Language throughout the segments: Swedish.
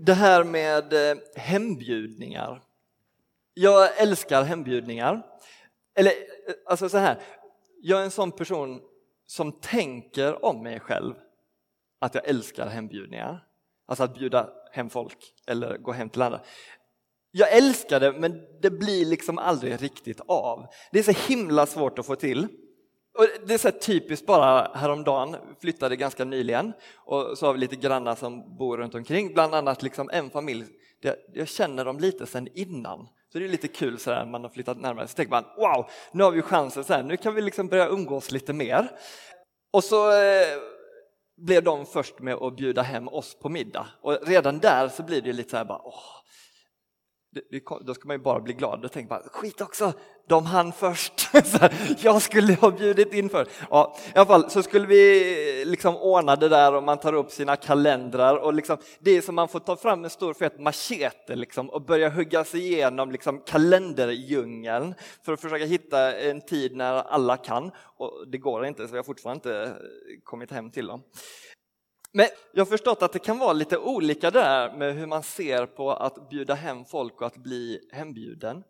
Det här med eh, hembjudningar. Jag älskar hembjudningar. Eller eh, alltså så här, jag är en sån person som tänker om mig själv att jag älskar hembjudningar. Alltså att bjuda hem folk eller gå hem till andra. Jag älskar det men det blir liksom aldrig riktigt av. Det är så himla svårt att få till. Och det är så typiskt bara häromdagen, flyttade ganska nyligen och så har vi lite grannar som bor runt omkring, bland annat liksom en familj, jag känner dem lite sedan innan. Så det är lite kul så här, man har flyttat närmare, så tänker man wow, nu har vi chansen, så här, nu kan vi liksom börja umgås lite mer. Och så eh, blev de först med att bjuda hem oss på middag och redan där så blir det lite så här bara, åh, då ska man ju bara bli glad och tänka man skit också, de hann först. jag skulle ha bjudit in för. Ja, I alla fall så skulle vi liksom ordna det där och man tar upp sina kalendrar och liksom, det är som man får ta fram en stor fet machete liksom, och börja hugga sig igenom liksom, kalenderdjungeln för att försöka hitta en tid när alla kan. Och det går inte, så vi har fortfarande inte eh, kommit hem till dem. Men jag har förstått att det kan vara lite olika där med hur man ser på att bjuda hem folk och att bli hembjuden.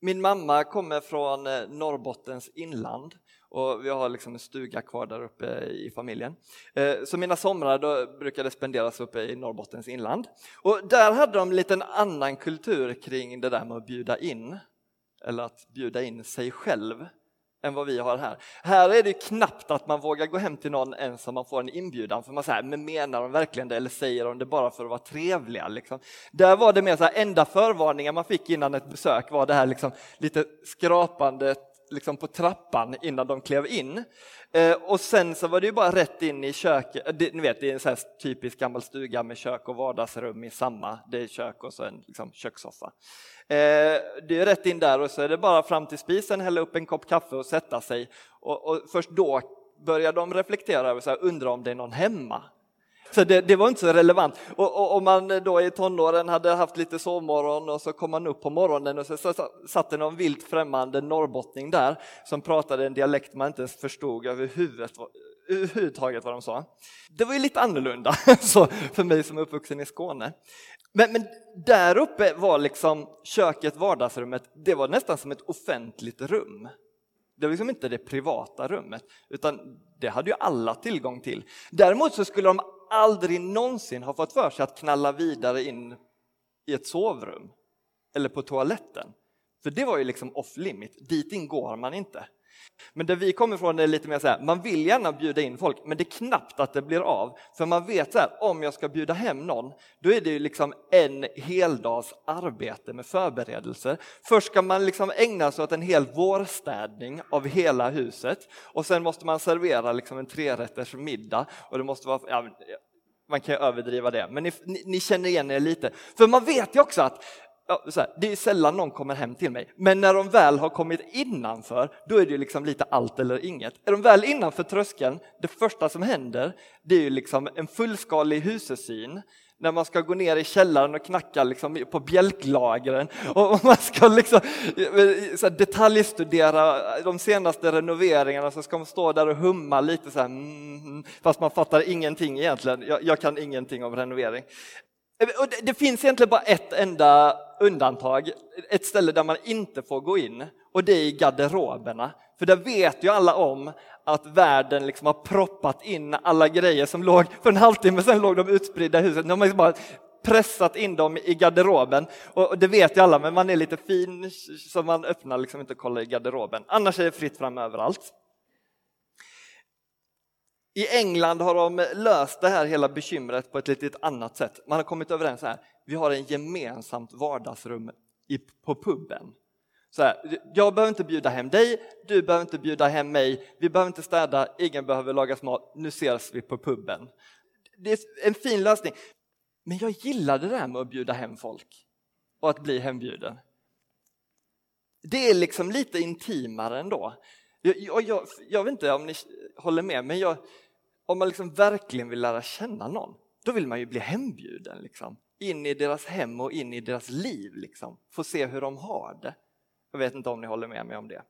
Min mamma kommer från eh, Norrbottens inland och vi har liksom en stuga kvar där uppe i familjen. Eh, så mina somrar då brukade spenderas uppe i Norrbottens inland. Och där hade de lite en annan kultur kring det där med att bjuda in, eller att bjuda in sig själv än vad vi har här. Här är det knappt att man vågar gå hem till någon ens om man får en inbjudan, för man säger, men menar de verkligen det eller säger de det bara för att vara trevliga? Liksom. Där var det mer så här, enda förvarningen man fick innan ett besök var det här liksom, lite skrapandet liksom på trappan innan de klev in. Eh, och sen så var det ju bara rätt in i köket, eh, det, ni vet det är en så typisk gammal stuga med kök och vardagsrum i samma, det är kök och så en liksom, kökssoffa. Eh, det är rätt in där och så är det bara fram till spisen, hälla upp en kopp kaffe och sätta sig. Och, och först då börjar de reflektera över, så här, undra om det är någon hemma. Så det, det, var inte så relevant. Och, om man då i tonåren hade haft lite sovmorgon och så kom man upp på morgonen och så, så, så satt det någon vilt främmande norrbottning där som pratade en dialekt man inte ens förstod överhuvudtaget vad de sa. Det var ju lite annorlunda så för mig som är uppvuxen i Skåne. Men, men där uppe var liksom köket, vardagsrummet, det var nästan som ett offentligt rum. Det var liksom inte det privata rummet, utan det hade ju alla tillgång till. Däremot så skulle de aldrig någonsin har fått för sig att knalla vidare in i ett sovrum eller på toaletten. För det var ju liksom off limit, dit in går man inte. Men där vi kommer ifrån är lite mer så här, man vill gärna bjuda in folk, men det är knappt att det blir av. För man vet så här, om jag ska bjuda hem någon, då är det ju liksom en heldags arbete med förberedelser. Först ska man liksom ägna sig åt en hel vårstädning av hela huset och sen måste man servera liksom en trerätters middag och det måste vara ja, man kan ju överdriva det, men ni, ni, ni, känner igen er lite. För man vet ju också att ja, här, det är sällan någon kommer hem till mig, men när de väl har kommit innanför, då är det liksom lite allt eller inget. Är de väl innanför tröskeln, det första som händer, det är ju liksom en fullskalig husesyn, när man ska gå ner i källaren och knacka liksom på bjälklagren och man ska liksom så detaljstudera de senaste renoveringarna så ska man stå där och humma lite så här, mm, fast man fattar ingenting egentligen. Jag, jag kan ingenting om renovering. Och det, det finns egentligen bara ett enda undantag, ett ställe där man inte får gå in och det är i garderoberna. För där vet ju alla om att världen liksom har proppat in alla grejer som låg, för en halvtimme sedan låg de utspridda i huset. De har liksom bara pressat in dem i garderoben och det vet ju alla, men man är lite fin så man öppnar liksom inte och kollar i garderoben. Annars är det fritt fram överallt. I England har de löst det här hela bekymret på ett lite annat sätt. Man har kommit överens här, vi har en gemensamt vardagsrum på puben. Så här, jag behöver inte bjuda hem dig, du behöver inte bjuda hem mig, vi behöver inte städa, ingen behöver laga mat, nu ses vi på puben. Det är en fin lösning. Men jag gillar det där med att bjuda hem folk och att bli hembjuden. Det är liksom lite intimare ändå. Jag, jag, jag, jag vet inte om ni håller med, men jag, om man liksom verkligen vill lära känna någon, då vill man ju bli hembjuden. Liksom. In i deras hem och in i deras liv, liksom. få se hur de har det. Jag vet inte om ni håller med mig om det.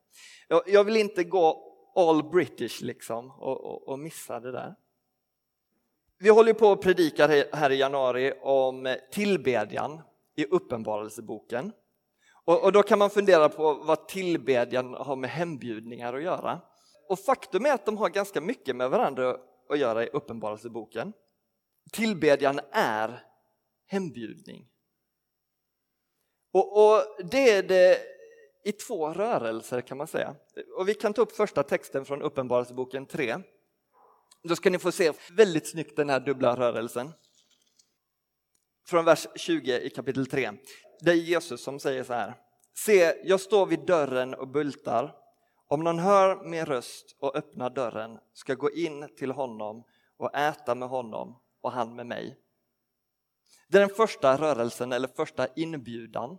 Jag, jag vill inte gå all British liksom och, och, och missa det där. Vi håller på att predika här i januari om tillbedjan i Uppenbarelseboken. Och, och då kan man fundera på vad tillbedjan har med hembjudningar att göra. Och faktum är att de har ganska mycket med varandra att göra i Uppenbarelseboken. Tillbedjan är hembjudning. Och, och, det är det i två rörelser kan man säga. Och vi kan ta upp första texten från Uppenbarelseboken 3. Då ska ni få se väldigt snyggt den här dubbla rörelsen. Från vers 20 i kapitel 3. Det är Jesus som säger så här. Se, jag står vid dörren och bultar. Om någon hör min röst och öppnar dörren ska gå in till honom och äta med honom och han med mig. Det är den första rörelsen eller första inbjudan.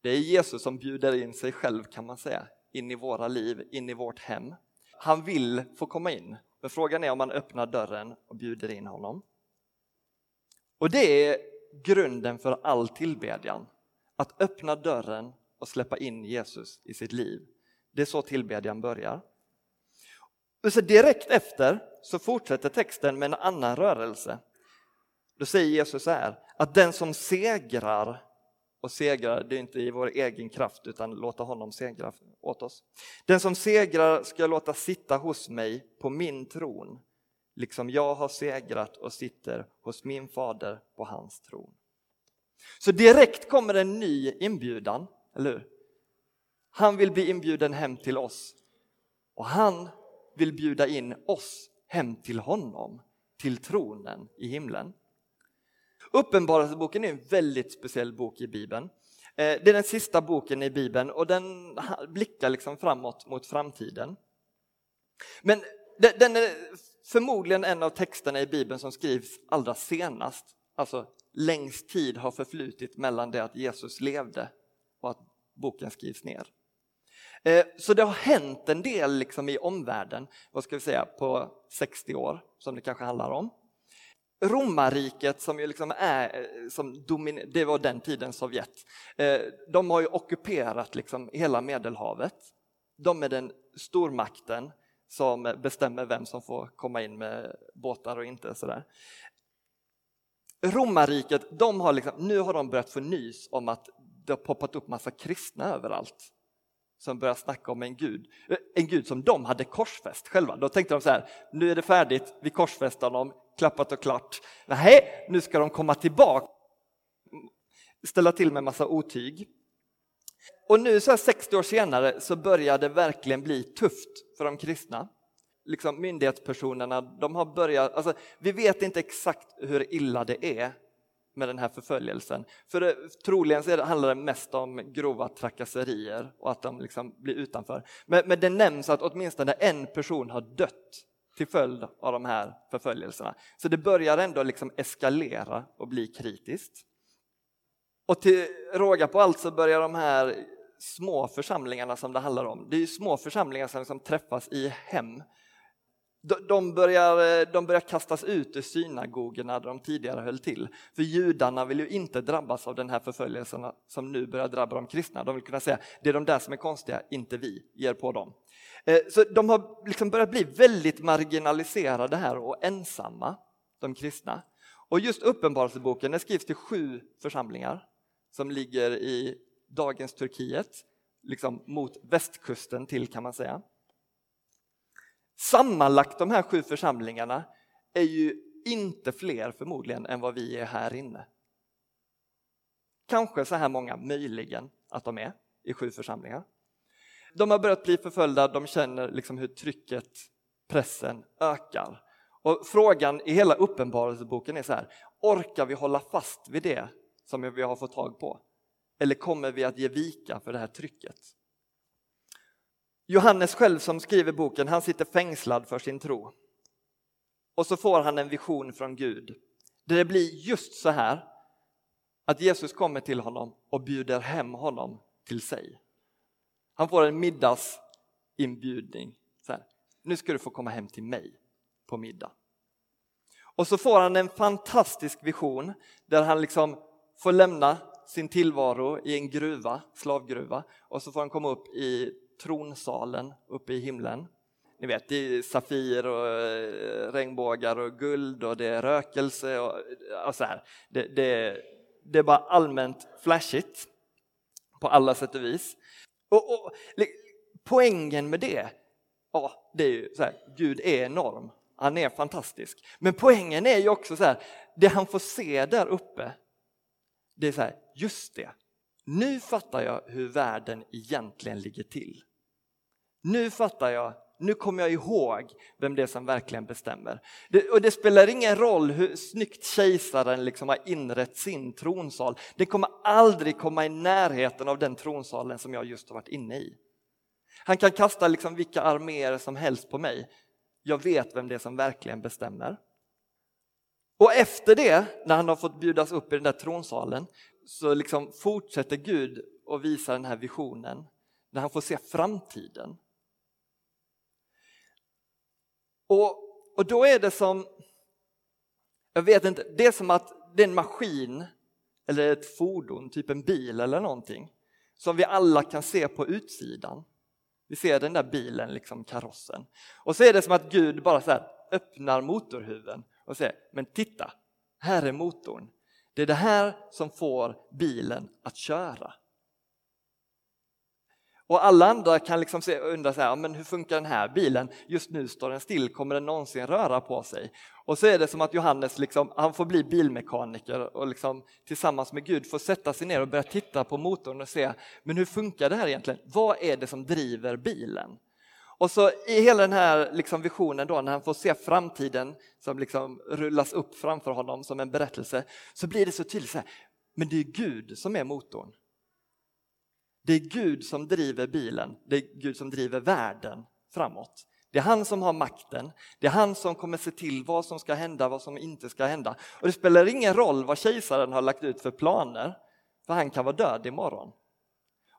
Det är Jesus som bjuder in sig själv kan man säga, in i våra liv, in i vårt hem. Han vill få komma in, men frågan är om man öppnar dörren och bjuder in honom. Och det är grunden för all tillbedjan, att öppna dörren och släppa in Jesus i sitt liv. Det är så tillbedjan börjar. Och så direkt efter så fortsätter texten med en annan rörelse. Då säger Jesus så här, att den som segrar, och segrar, det är inte i vår egen kraft utan låta honom segra åt oss. Den som segrar ska jag låta sitta hos mig på min tron, liksom jag har segrat och sitter hos min fader på hans tron. Så direkt kommer en ny inbjudan, eller hur? Han vill bli inbjuden hem till oss och han vill bjuda in oss hem till honom, till tronen i himlen. Uppenbarelseboken är en väldigt speciell bok i Bibeln. Eh, det är den sista boken i Bibeln och den blickar liksom framåt mot framtiden. Men den är förmodligen en av texterna i Bibeln som skrivs allra senast. Alltså längst tid har förflutit mellan det att Jesus levde och att boken skrivs ner. Eh, så det har hänt en del liksom i omvärlden, vad ska vi säga, på 60 år som det kanske handlar om. Romarriket som ju liksom är, eh, som domin, det var den tiden Sovjet, eh, de har ju ockuperat liksom hela Medelhavet. De är den stormakten som bestämmer vem som får komma in med båtar och inte. Sådär. Romarriket, de har liksom, nu har de börjat få nys om att det har poppat upp massa kristna överallt som börjar snacka om en gud, en gud som de hade korsfäst själva. Då tänkte de så här, nu är det färdigt, vi korsfäster honom, klappat och klart. Nej, nu ska de komma tillbaka, ställa till med massa otyg. Och nu så 60 år senare så börjar det verkligen bli tufft för de kristna. Liksom myndighetspersonerna, de har börjat, alltså, vi vet inte exakt hur illa det är med den här förföljelsen. För det, troligen så handlar det mest om grova trakasserier och att de liksom blir utanför. Men, men det nämns att åtminstone en person har dött till följd av de här förföljelserna. Så det börjar ändå liksom eskalera och bli kritiskt. Och till råga på allt så börjar de här små församlingarna som det handlar om, det är ju små församlingar som liksom träffas i hem de börjar, eh, de börjar kastas ut ur synagogorna där de tidigare höll till. För judarna vill ju inte drabbas av den här förföljelsen som nu börjar drabba de kristna. De vill kunna säga det är de där som är konstiga, inte vi, ger på dem. Eh, så de har liksom börjat bli väldigt marginaliserade här och ensamma, de kristna. Och just Uppenbarelseboken den skrivs till sju församlingar som ligger i dagens Turkiet, liksom mot västkusten till kan man säga. Sammanlagt de här sju församlingarna är ju inte fler förmodligen än vad vi är här inne. Kanske så här många, möjligen, att de är i sju församlingar. De har börjat bli förföljda, de känner liksom hur trycket, pressen ökar. Och frågan i hela Uppenbarelseboken är så här, orkar vi hålla fast vid det som vi har fått tag på? Eller kommer vi att ge vika för det här trycket? Johannes själv som skriver boken, han sitter fängslad för sin tro. Och så får han en vision från Gud. Där det blir just så här att Jesus kommer till honom och bjuder hem honom till sig. Han får en middagsinbjudning. Så här, nu ska du få komma hem till mig på middag. Och så får han en fantastisk vision där han liksom får lämna sin tillvaro i en gruva, slavgruva, och så får han komma upp i tronsalen uppe i himlen. ni vet, det är Safir och eh, regnbågar och guld och det är rökelse och, och så här. Det, det, det är bara allmänt flashigt på alla sätt och vis. Och, och poängen med det, ja, det är ju så här, Gud är enorm, han är fantastisk. Men poängen är ju också så här, det han får se där uppe, det är så här, just det, nu fattar jag hur världen egentligen ligger till. Nu fattar jag, nu kommer jag ihåg vem det är som verkligen bestämmer. Det, och det spelar ingen roll hur snyggt kejsaren liksom har inrett sin tronsal. Det kommer aldrig komma i närheten av den tronsalen som jag just har varit inne i. Han kan kasta liksom vilka arméer som helst på mig. Jag vet vem det är som verkligen bestämmer. Och efter det, när han har fått bjudas upp i den där tronsalen, så liksom fortsätter Gud att visa den här visionen, när han får se framtiden. Och, och då är det som, jag vet inte, det är som att det är en maskin eller ett fordon, typ en bil eller någonting, som vi alla kan se på utsidan. Vi ser den där bilen, liksom karossen. Och så är det som att Gud bara så öppnar motorhuven och säger, men titta, här är motorn. Det är det här som får bilen att köra. Och alla andra kan liksom se, undra så här, men hur funkar den här bilen? Just nu står den still, kommer den någonsin röra på sig? Och så är det som att Johannes liksom, han får bli bilmekaniker och liksom, tillsammans med Gud får sätta sig ner och börja titta på motorn och se, men hur funkar det här egentligen? Vad är det som driver bilen? Och så i hela den här liksom visionen då, när han får se framtiden som liksom rullas upp framför honom som en berättelse, så blir det så tydligt så här, men det är Gud som är motorn. Det är Gud som driver bilen, det är Gud som driver världen framåt. Det är han som har makten, det är han som kommer se till vad som ska hända, vad som inte ska hända. Och det spelar ingen roll vad kejsaren har lagt ut för planer, för han kan vara död imorgon.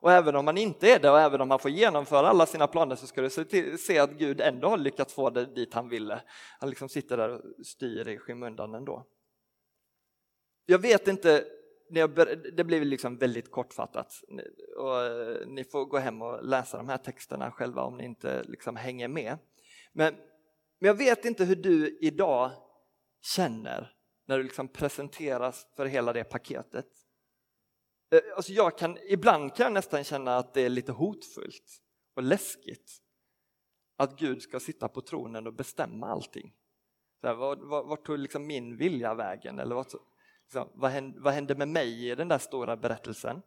Och även om han inte är det och även om han får genomföra alla sina planer så ska du se, se att Gud ändå har lyckats få det dit han ville. Han liksom sitter där och styr i skymundan ändå. Jag vet inte det blir liksom väldigt kortfattat. Och eh, ni får gå hem och läsa de här texterna själva om ni inte liksom hänger med. Men, men jag vet inte hur du idag känner när du liksom presenteras för hela det paketet. Eh, alltså jag kan, ibland kan jag nästan känna att det är lite hotfullt och läskigt att Gud ska sitta på tronen och bestämma allting. Så här, vart, vart tog liksom min vilja vägen? Eller vart, vad Liksom, vad hände med mig i den där stora berättelsen?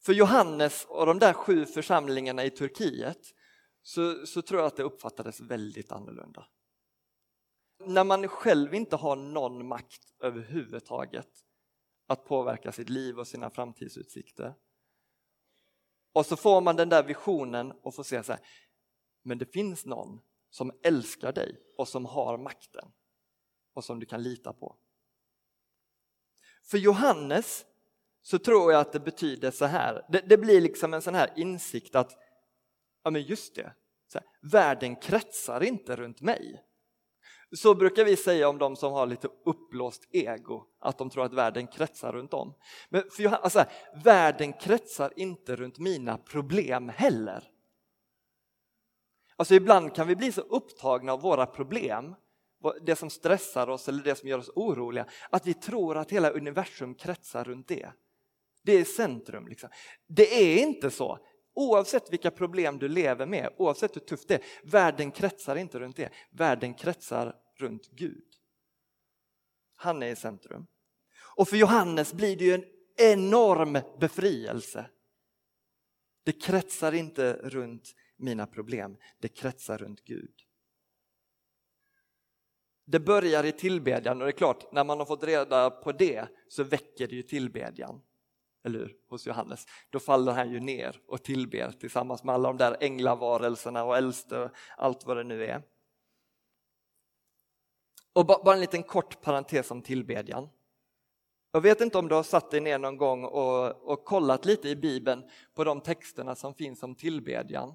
För Johannes och de där sju församlingarna i Turkiet så, så tror jag att det uppfattades väldigt annorlunda. När man själv inte har någon makt överhuvudtaget att påverka sitt liv och sina framtidsutsikter. Och så får man den där visionen och får se så här, men det finns någon som älskar dig och som har makten och som du kan lita på. För Johannes så tror jag att det betyder så här, det, det blir liksom en sån här insikt att, ja men just det, här, världen kretsar inte runt mig. Så brukar vi säga om de som har lite uppblåst ego, att de tror att världen kretsar runt dem. Men för Johannes, alltså, världen kretsar inte runt mina problem heller. Alltså ibland kan vi bli så upptagna av våra problem det som stressar oss eller det som gör oss oroliga, att vi tror att hela universum kretsar runt det. Det är centrum. Liksom. Det är inte så. Oavsett vilka problem du lever med, oavsett hur tufft det är, världen kretsar inte runt det. Världen kretsar runt Gud. Han är i centrum. Och för Johannes blir det ju en enorm befrielse. Det kretsar inte runt mina problem, det kretsar runt Gud. Det börjar i tillbedjan och det är klart, när man har fått reda på det så väcker det ju tillbedjan. Eller hur? Hos Johannes. Då faller han ju ner och tillber tillsammans med alla de där änglavarelserna och äldste och allt vad det nu är. Och bara en liten kort parentes om tillbedjan. Jag vet inte om du har satt dig ner någon gång och, och kollat lite i Bibeln på de texterna som finns om tillbedjan.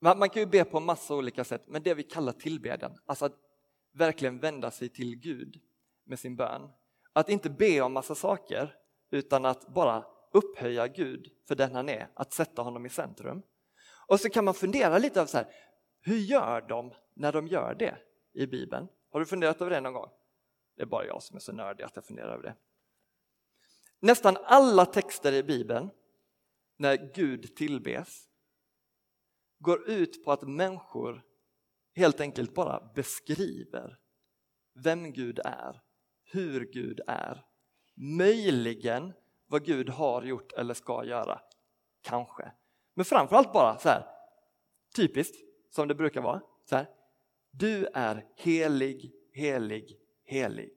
Man, man kan ju be på massa olika sätt, men det vi kallar tillbedjan, alltså att verkligen vända sig till Gud med sin bön. Att inte be om massa saker utan att bara upphöja Gud för den han är, att sätta honom i centrum. Och så kan man fundera lite över så här, Hur gör de när de gör det i Bibeln? Har du funderat över det någon gång? Det är bara jag som är så nördig att jag funderar över det. Nästan alla texter i Bibeln när Gud tillbes går ut på att människor helt enkelt bara beskriver vem Gud är, hur Gud är, möjligen vad Gud har gjort eller ska göra, kanske. Men framförallt bara så här, typiskt som det brukar vara, så här, du är helig, helig, helig.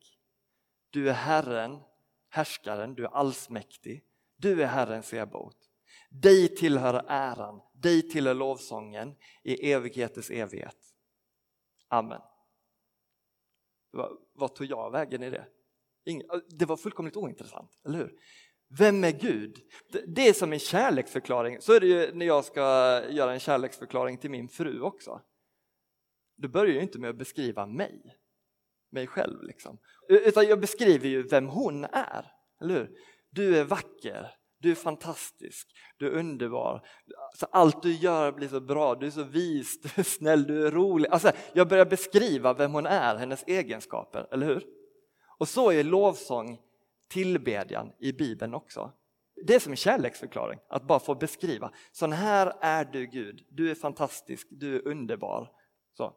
Du är Herren, härskaren, du är allsmäktig, du är Herren Sebaot. Dig tillhör äran, dig tillhör lovsången i evighetens evighet. Amen. Vad, tog jag vägen i det? Ingen, det var fullkomligt ointressant, eller hur? Vem är Gud? Det är som en kärleksförklaring, så är det ju när jag ska göra en kärleksförklaring till min fru också. Då börjar jag inte med att beskriva mig, mig själv, liksom. utan jag beskriver ju vem hon är. Eller hur? Du är vacker, du är fantastisk, du är underbar. Alltså, allt du gör blir så bra, du är så vis, du är snäll, du är rolig. Alltså, jag börjar beskriva vem hon är, hennes egenskaper, eller hur? Och så är lovsång tillbedjan i Bibeln också. Det är som en kärleksförklaring, att bara få beskriva. Sån här är du Gud, du är fantastisk, du är underbar. Så.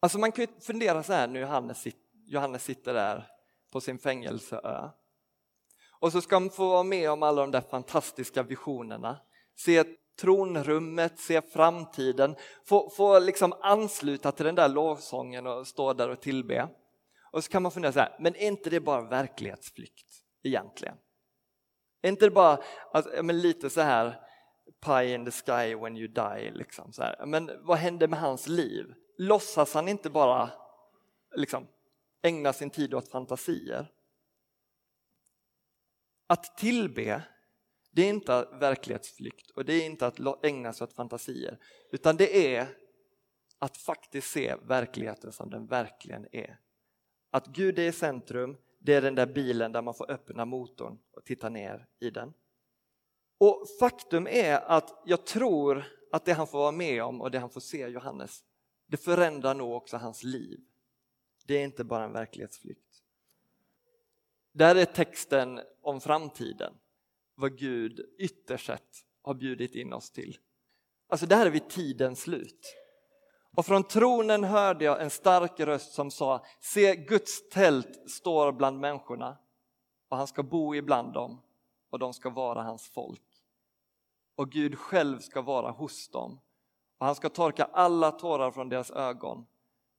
Alltså man kan ju fundera så här när Johannes, Johannes sitter där på sin fängelseö. Och så ska man få vara med om alla de där fantastiska visionerna. Se tronrummet, se framtiden, få, få liksom ansluta till den där lovsången och stå där och tillbe. Och så kan man fundera så här, men är inte det bara verklighetsflykt egentligen? Är inte det bara alltså, men lite så här pie in the sky when you die, liksom, så här. men vad hände med hans liv? Låtsas han inte bara liksom, ägna sin tid åt fantasier? Att tillbe, det är inte verklighetsflykt och det är inte att ägna sig åt fantasier, utan det är att faktiskt se verkligheten som den verkligen är. Att Gud är i centrum, det är den där bilen där man får öppna motorn och titta ner i den. Och faktum är att jag tror att det han får vara med om och det han får se Johannes, det förändrar nog också hans liv. Det är inte bara en verklighetsflykt. Där är texten om framtiden, vad Gud ytterst sett har bjudit in oss till. Alltså det här är vid tidens slut. Och från tronen hörde jag en stark röst som sa, se Guds tält står bland människorna och han ska bo ibland dem och de ska vara hans folk. Och Gud själv ska vara hos dem och han ska torka alla tårar från deras ögon.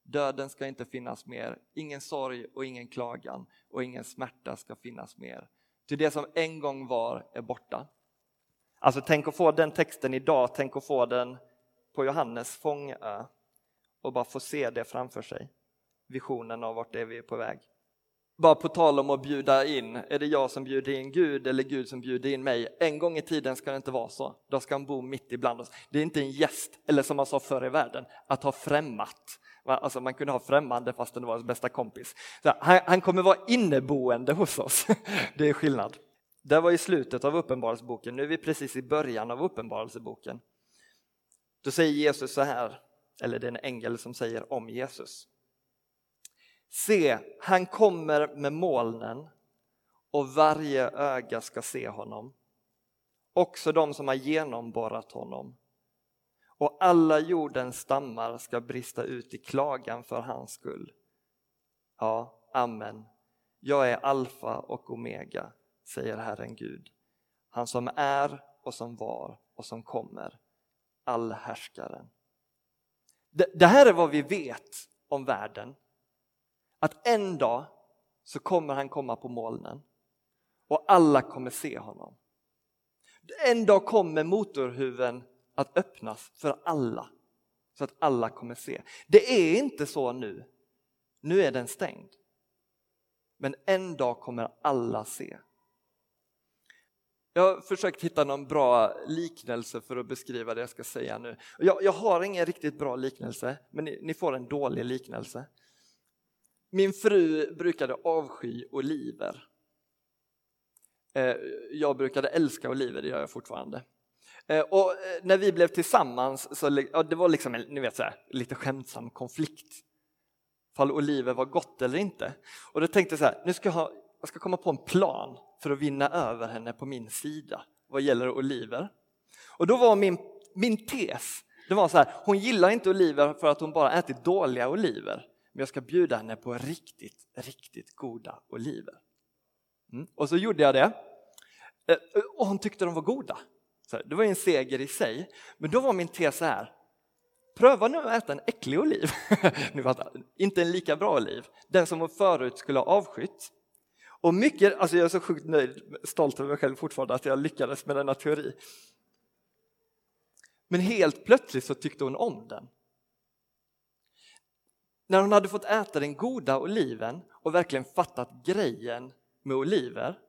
Döden ska inte finnas mer, ingen sorg och ingen klagan och ingen smärta ska finnas mer. Till det som en gång var är borta. Alltså tänk att få den texten idag, tänk att få den på Johannes fångö och bara få se det framför sig. Visionen av vart det är vi är på väg. Bara på tal om att bjuda in, är det jag som bjuder in Gud eller Gud som bjuder in mig? En gång i tiden ska det inte vara så. Då ska han bo mitt ibland oss. Det är inte en gäst, eller som man sa förr i världen, att ha främmat. Alltså man kunde ha främmande fast det var ens bästa kompis. Han, han, kommer vara inneboende hos oss. Det är skillnad. Det var i slutet av Uppenbarelseboken, nu är vi precis i början av Uppenbarelseboken. Då säger Jesus så här, eller det är en ängel som säger om Jesus. Se, han kommer med molnen och varje öga ska se honom, också de som har genomborrat honom. Och alla jordens stammar ska brista ut i klagan för hans skull. Ja, amen. Jag är alfa och omega, säger Herren Gud, han som är och som var och som kommer, allhärskaren. Det, här är vad vi vet om världen. Att en dag så kommer han komma på molnen och alla kommer se honom. En dag kommer motorhuven att öppnas för alla så att alla kommer se. Det är inte så nu. Nu är den stängd. Men en dag kommer alla se. Jag har försökt hitta någon bra liknelse för att beskriva det jag ska säga nu. Jag, jag har ingen riktigt bra liknelse, men ni, ni, får en dålig liknelse. Min fru brukade avsky oliver. Eh, jag brukade älska oliver, det gör jag fortfarande. Eh, och eh, när vi blev tillsammans så ja, det var liksom en ni vet, så här, lite skämtsam konflikt. Fall oliver var gott eller inte. Och då tänkte jag så här, nu ska jag, ha, jag ska komma på en plan för att vinna över henne på min sida vad gäller oliver. Och då var min, min tes, det var så här, hon gillar inte oliver för att hon bara ätit dåliga oliver. Men jag ska bjuda henne på riktigt, riktigt goda oliver. Mm. Och så gjorde jag det. Eh, eh, och hon tyckte de var goda. Så det var en seger i sig. Men då var min tes så här, pröva nu att äta en äcklig oliv. inte en lika bra oliv, den som hon förut skulle ha avskytt. Och mycket, alltså jag är så sjukt nöjd, stolt över mig själv fortfarande att jag lyckades med denna teori. Men helt plötsligt så tyckte hon om den. När hon hade fått äta den goda oliven och verkligen fattat grejen med oliver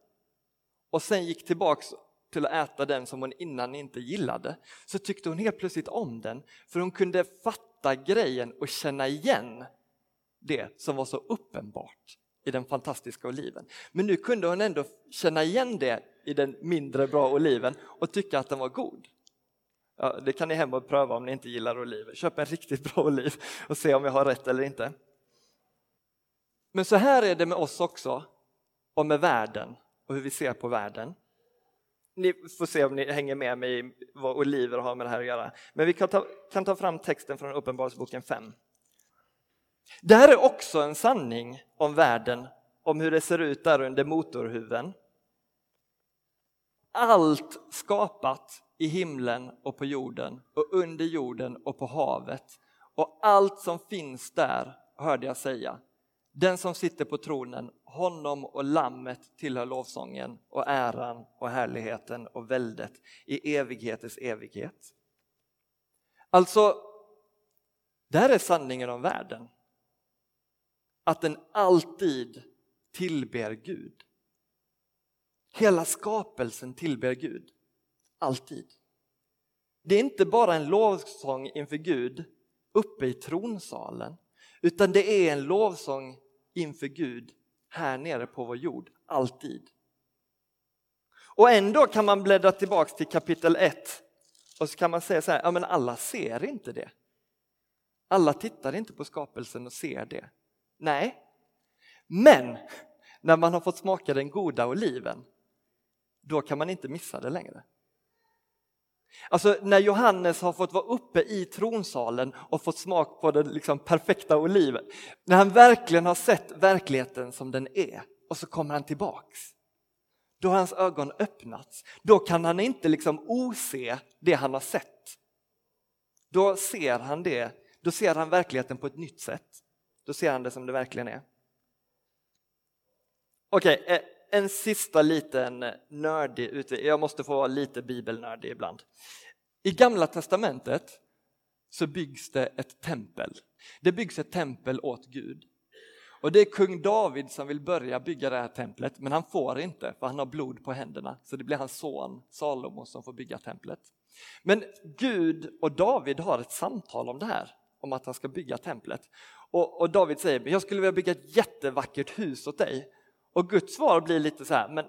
och sen gick tillbaks till att äta den som hon innan inte gillade så tyckte hon helt plötsligt om den för hon kunde fatta grejen och känna igen det som var så uppenbart i den fantastiska oliven. Men nu kunde hon ändå känna igen det i den mindre bra oliven och tycka att den var god. Ja, det kan ni hem och pröva om ni inte gillar oliver. Köp en riktigt bra oliv och se om jag har rätt eller inte. Men så här är det med oss också och med världen och hur vi ser på världen. Ni får se om ni hänger med mig i vad oliver har med det här att göra. Men vi kan ta, kan ta fram texten från Uppenbarelseboken 5. Det här är också en sanning om världen, om hur det ser ut där under motorhuven. Allt skapat i himlen och på jorden och under jorden och på havet och allt som finns där hörde jag säga. Den som sitter på tronen, honom och lammet tillhör lovsången och äran och härligheten och väldet i evighetens evighet. Alltså, det här är sanningen om världen. Att den alltid tillber Gud. Hela skapelsen tillber Gud. Alltid. Det är inte bara en lovsång inför Gud uppe i tronsalen, utan det är en lovsång inför Gud här nere på vår jord, alltid. Och ändå kan man bläddra tillbaks till kapitel 1 och så kan man säga så här, ja men alla ser inte det. Alla tittar inte på skapelsen och ser det. Nej, men när man har fått smaka den goda oliven, då kan man inte missa det längre. Alltså när Johannes har fått vara uppe i tronsalen och fått smak på den liksom perfekta oliven, när han verkligen har sett verkligheten som den är och så kommer han tillbaks. Då har hans ögon öppnats. Då kan han inte liksom ose det han har sett. Då ser han det, då ser han verkligheten på ett nytt sätt. Då ser han det som det verkligen är. Okej, okay, eh, en sista liten nördig utvikning. Jag måste få vara lite bibelnördig ibland. I Gamla Testamentet så byggs det ett tempel. Det byggs ett tempel åt Gud. Och det är kung David som vill börja bygga det här templet, men han får inte för han har blod på händerna. Så det blir hans son Salomo som får bygga templet. Men Gud och David har ett samtal om det här, om att han ska bygga templet. Och, och David säger, jag skulle vilja bygga ett jättevackert hus åt dig och Guds svar blir lite så här, men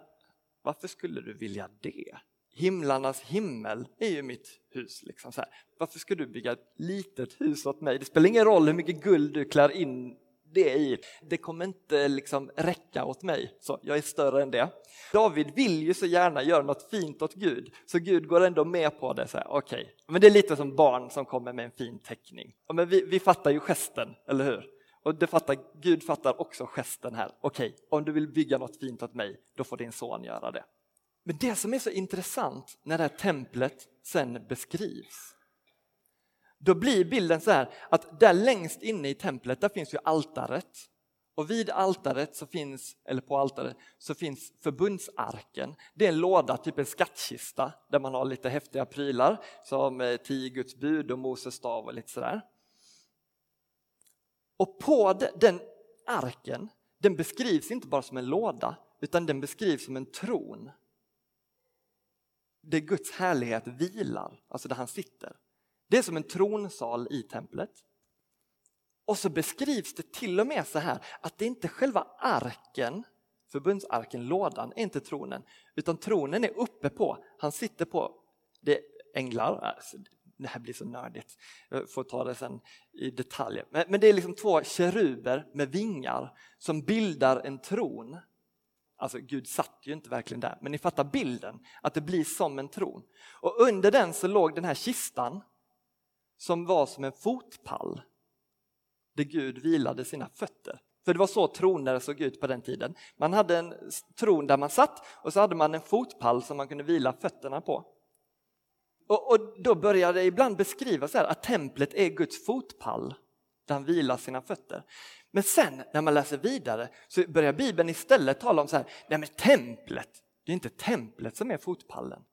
varför skulle du vilja det? Himlarnas himmel är ju mitt hus. Liksom så här. Varför ska du bygga ett litet hus åt mig? Det spelar ingen roll hur mycket guld du klär in det i. Det kommer inte liksom räcka åt mig, så jag är större än det. David vill ju så gärna göra något fint åt Gud, så Gud går ändå med på det. Okej, okay. men det är lite som barn som kommer med en fin teckning. men vi, vi fattar ju gesten, eller hur? Och det fattar, Gud fattar också gesten här. Okej, okay, om du vill bygga något fint åt mig, då får din son göra det. Men det som är så intressant när det här templet sen beskrivs, då blir bilden så här att där längst inne i templet, där finns ju altaret. Och vid altaret så finns, eller på altaret, så finns förbundsarken. Det är en låda, typ en skattkista, där man har lite häftiga prylar som eh, tio Guds bud och Moses stav och lite sådär. Och på den arken, den beskrivs inte bara som en låda, utan den beskrivs som en tron. Där Guds härlighet vilar, alltså där han sitter. Det är som en tronsal i templet. Och så beskrivs det till och med så här att det inte är själva arken, förbundsarken, lådan, är inte tronen, utan tronen är uppe på, han sitter på det är änglar, det här blir så nördigt, jag får ta det sen i detalj. Men, men det är liksom två keruber med vingar som bildar en tron. Alltså Gud satt ju inte verkligen där, men ni fattar bilden, att det blir som en tron. Och under den så låg den här kistan som var som en fotpall där Gud vilade sina fötter. För det var så troner såg ut på den tiden. Man hade en tron där man satt och så hade man en fotpall som man kunde vila fötterna på. Och, och då börjar det ibland beskrivas att templet är Guds fotpall där han vilar sina fötter. Men sen när man läser vidare så börjar Bibeln istället tala om så här, nej men templet, det är inte templet som är fotpallen.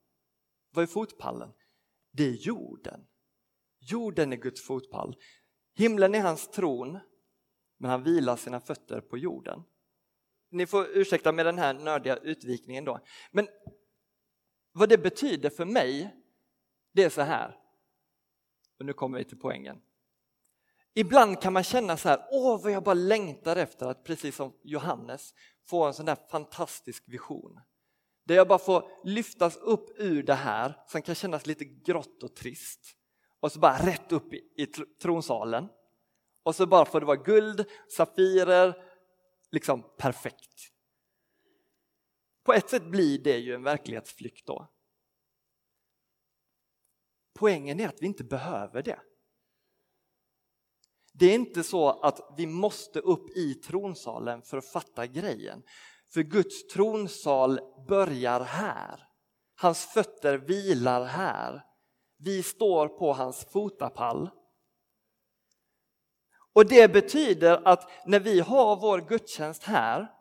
Vad är fotpallen? Det är jorden. Jorden är Guds fotpall. Himlen är hans tron, men han vilar sina fötter på jorden. Ni får ursäkta med den här nördiga utvikningen då. Men vad det betyder för mig, det är så här. Och nu kommer vi till poängen. Ibland kan man känna så här, åh vad jag bara längtar efter att precis som Johannes få en sån där fantastisk vision. Där jag bara får lyftas upp ur det här som kan kännas lite grått och trist och så bara rätt upp i, i tronsalen. Och så bara får det vara guld, safirer, liksom perfekt. På ett sätt blir det ju en verklighetsflykt då. Poängen är att vi inte behöver det. Det är inte så att vi måste upp i tronsalen för att fatta grejen. För Guds tronsal börjar här. Hans fötter vilar här. Vi står på hans fotapall. Och det betyder att när vi har vår gudstjänst här,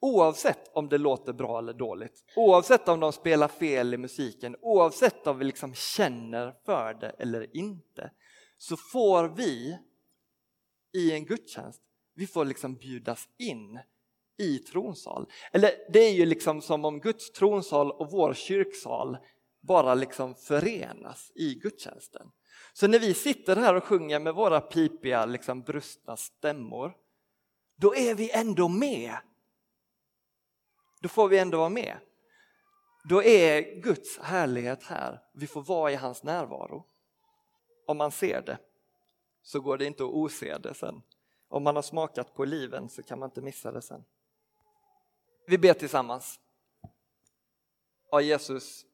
oavsett om det låter bra eller dåligt, oavsett om de spelar fel i musiken, oavsett om vi liksom känner för det eller inte, så får vi i en gudstjänst, vi får liksom bjudas in i tronsal. Eller det är ju liksom som om Guds tronsal och vår kyrksal bara liksom förenas i gudstjänsten. Så när vi sitter här och sjunger med våra pipiga, liksom brustna stämmor, då är vi ändå med. Då får vi ändå vara med. Då är Guds härlighet här. Vi får vara i hans närvaro. Om man ser det så går det inte att ose det sen. Om man har smakat på liven så kan man inte missa det sen. Vi ber tillsammans. Ja, Jesus,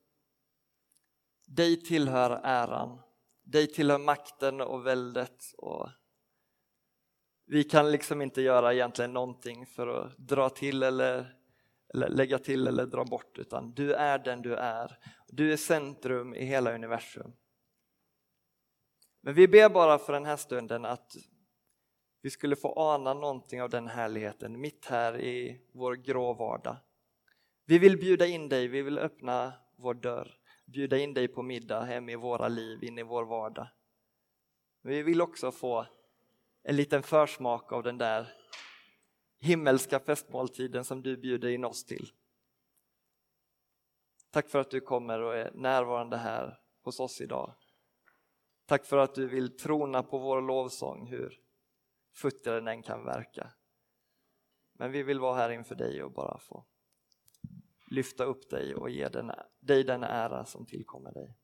dig tillhör äran, dig tillhör makten och väldet. Och vi kan liksom inte göra egentligen någonting för att dra till eller, eller lägga till eller dra bort, utan du är den du är. Du är centrum i hela universum. Men vi ber bara för den här stunden att vi skulle få ana någonting av den härligheten mitt här i vår grå vardag. Vi vill bjuda in dig, vi vill öppna vår dörr bjuda in dig på middag hem i våra liv, in i vår vardag. Men vi vill också få en liten försmak av den där himmelska festmåltiden som du bjuder in oss till. Tack för att du kommer och är närvarande här hos oss idag. Tack för att du vill trona på vår lovsång, hur futtig den än kan verka. Men vi vill vara här inför dig och bara få lyfta upp dig och ge den, dig den ära som tillkommer dig.